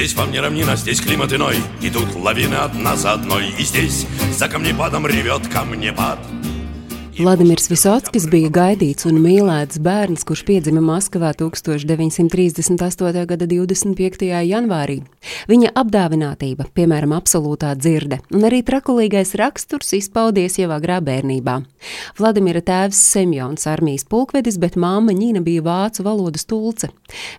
Здесь вам не равнина, здесь климат иной. И тут лавины одна за одной. И здесь за камнепадом ревет камнепад Vladimirs Visockis bija gaidīts un mīlēts bērns, kurš piedzima Maskavā 1938. gada 25. janvārī. Viņa apdāvinātība, piemēram, absolūtā dzirde un arī trakulīgais raksturs izpaudies jau agrā bērnībā. Vladimira tēvs Semjons armijas pulkvedis, bet māma Ņina bija vācu valodas tulce.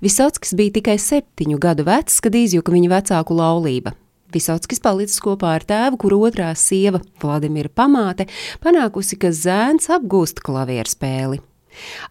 Visockis bija tikai septiņu gadu vecs, kad izjuka viņa vecāku laulība. Visockis palicis kopā ar tēvu, kur otrā sieva, Vladimira pamāte, panākusi, ka zēns apgūst klavieru spēli.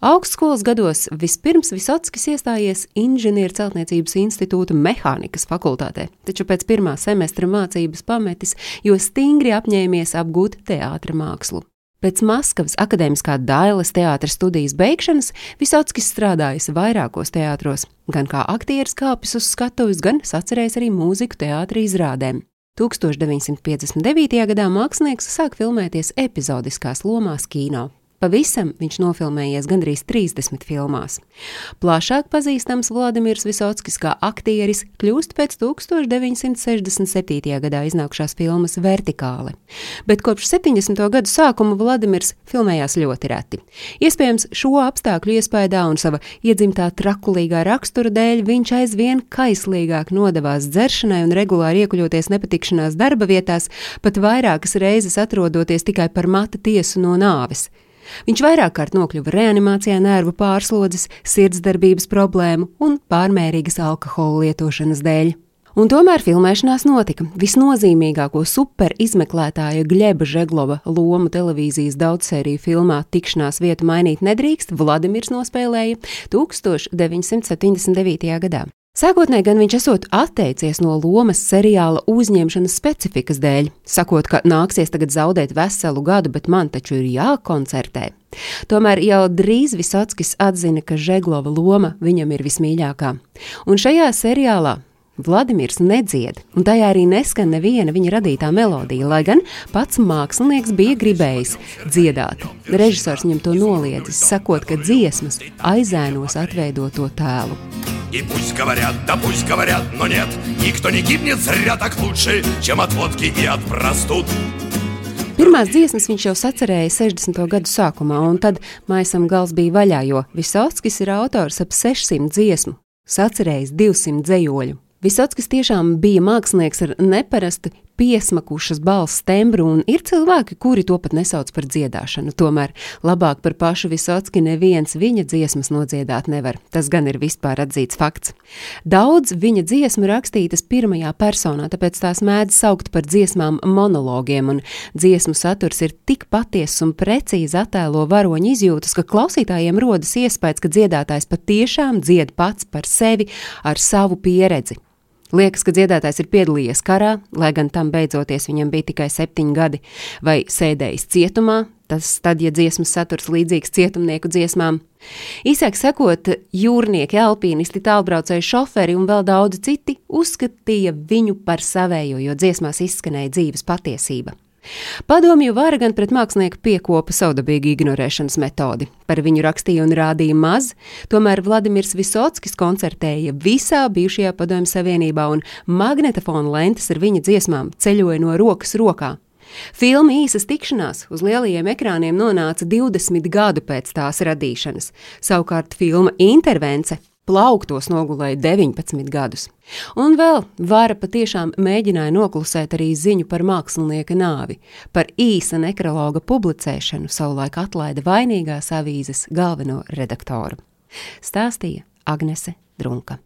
Augstskolas gados vispirms Visockis iestājies Inženieru celtniecības institūta mehānikas fakultātē, taču pēc pirmā semestra mācības pametis, jo stingri apņēmies apgūt teātra mākslu. Pēc Maskavas akadēmiskā Dailas teātras studijas beigšanas Visockis strādājis vairākos teātros, gan kā aktieris kāpis uz skatuves, gan sacerējis arī mūziku teātra izrādēm. 1959. gadā mākslinieks sāk filmēties epizodiskās lomās kino. Pavisam viņš nofilmējies gandrīz 30 filmās. Plašāk pazīstams Vladimirs Visockis kā aktieris kļūst pēc 1967. gadā iznākušās filmas Vertikāle, bet kopš 70. gadu sākuma Vladimirs filmējās ļoti reti. Iespējams, šo apstākļu iespējā un sava iedzimtā trakulīgā rakstura dēļ viņš aizvien kaislīgāk nodevās dzeršanai un regulāri iekļūties nepatikšanās darba vietās, pat vairākas reizes atrodoties tikai par mata tiesu no nāves. Viņš vairāk kārt nokļuva reanimācijā nervu pārslodzes, sirdsdarbības problēmu un pārmērīgas alkohola lietošanas dēļ. Un tomēr filmēšanās notika. Visnozīmīgāko super izmeklētāja Gleba Žeglova lomu televīzijas daudzsēriju filmā Tikšanās vietu mainīt nedrīkst Vladimirs nospēlēja 1979. gadā. Sākotnēji gan viņš esot atteicies no lomas seriāla uzņemšanas specifikas dēļ, sakot, ka nāksies tagad zaudēt veselu gadu, bet man taču ir jākoncertē. Tomēr jau drīz Visockis atzina, ka Žeglova loma viņam ir vismīļākā. Un šajā seriālā Vladimirs nedzied, un tajā arī neskan neviena viņa radītā melodija, lai gan pats mākslinieks bija gribējis dziedāt. Režisors viņam to noliedzis, sakot, ka dziesmas aizēnos atveido to tēlu. И пусть говорят, да пусть говорят, но нет Никто не гибнет зря так лучше, чем от водки и от простуд Pirmās dziesmas viņš jau sacerēja 60. gadu sākumā, un tad maisam gals bija vaļā, jo Visockis ir autors ap 600 dziesmu, sacerējis 200 dzējoļu. Visockis tiešām bija mākslinieks ar neparastu piesmakušas balss tembru, un ir cilvēki, kuri to pat nesauc par dziedāšanu. Tomēr labāk par pašu Visocki neviens viņa dziesmas nodziedāt nevar. Tas gan ir vispār atzīts fakts. Daudz viņa dziesmu rakstītas pirmajā personā, tāpēc tās mēdz saukt par dziesmām monologiem, un dziesmu saturs ir tik patiess un precīzi attēlo varoņu izjūtas, ka klausītājiem rodas iespējas, ka dziedātājs patiešām dzied pats par sevi ar savu pieredzi. Liekas, ka dziedātājs ir piedalījies karā, lai gan tam beidzoties viņam bija tikai septiņi gadi, vai sēdējis cietumā, tas tad, ja dziesmas saturs līdzīgs cietumnieku dziesmām. Īsāk sakot, jūrnieki, alpīnisti, tālbraucēji šoferi un vēl daudzi citi uzskatīja viņu par savējo, jo dziesmās izskanēja dzīves patiesība. Padomju vara gan pret mākslinieku piekopa saudabīgi ignorēšanas metodi. Par viņu rakstīja un rādīja maz, tomēr Vladimirs Visockis koncertēja visā bijušajā Padomju Savienībā un magnetofona lentes ar viņa dziesmām ceļoja no rokas rokā. Filma īsas tikšanās uz lielajiem ekrāniem nonāca 20 gadu pēc tās radīšanas, savukārt filma Intervence plauktos nogulēja 19 gadus. Un vēl vara patiešām mēģināja noklusēt arī ziņu par mākslinieka nāvi, par īsa nekrologa publicēšanu savulaik atlaida vainīgās avīzes galveno redaktoru. Stāstīja Agnese Drunka.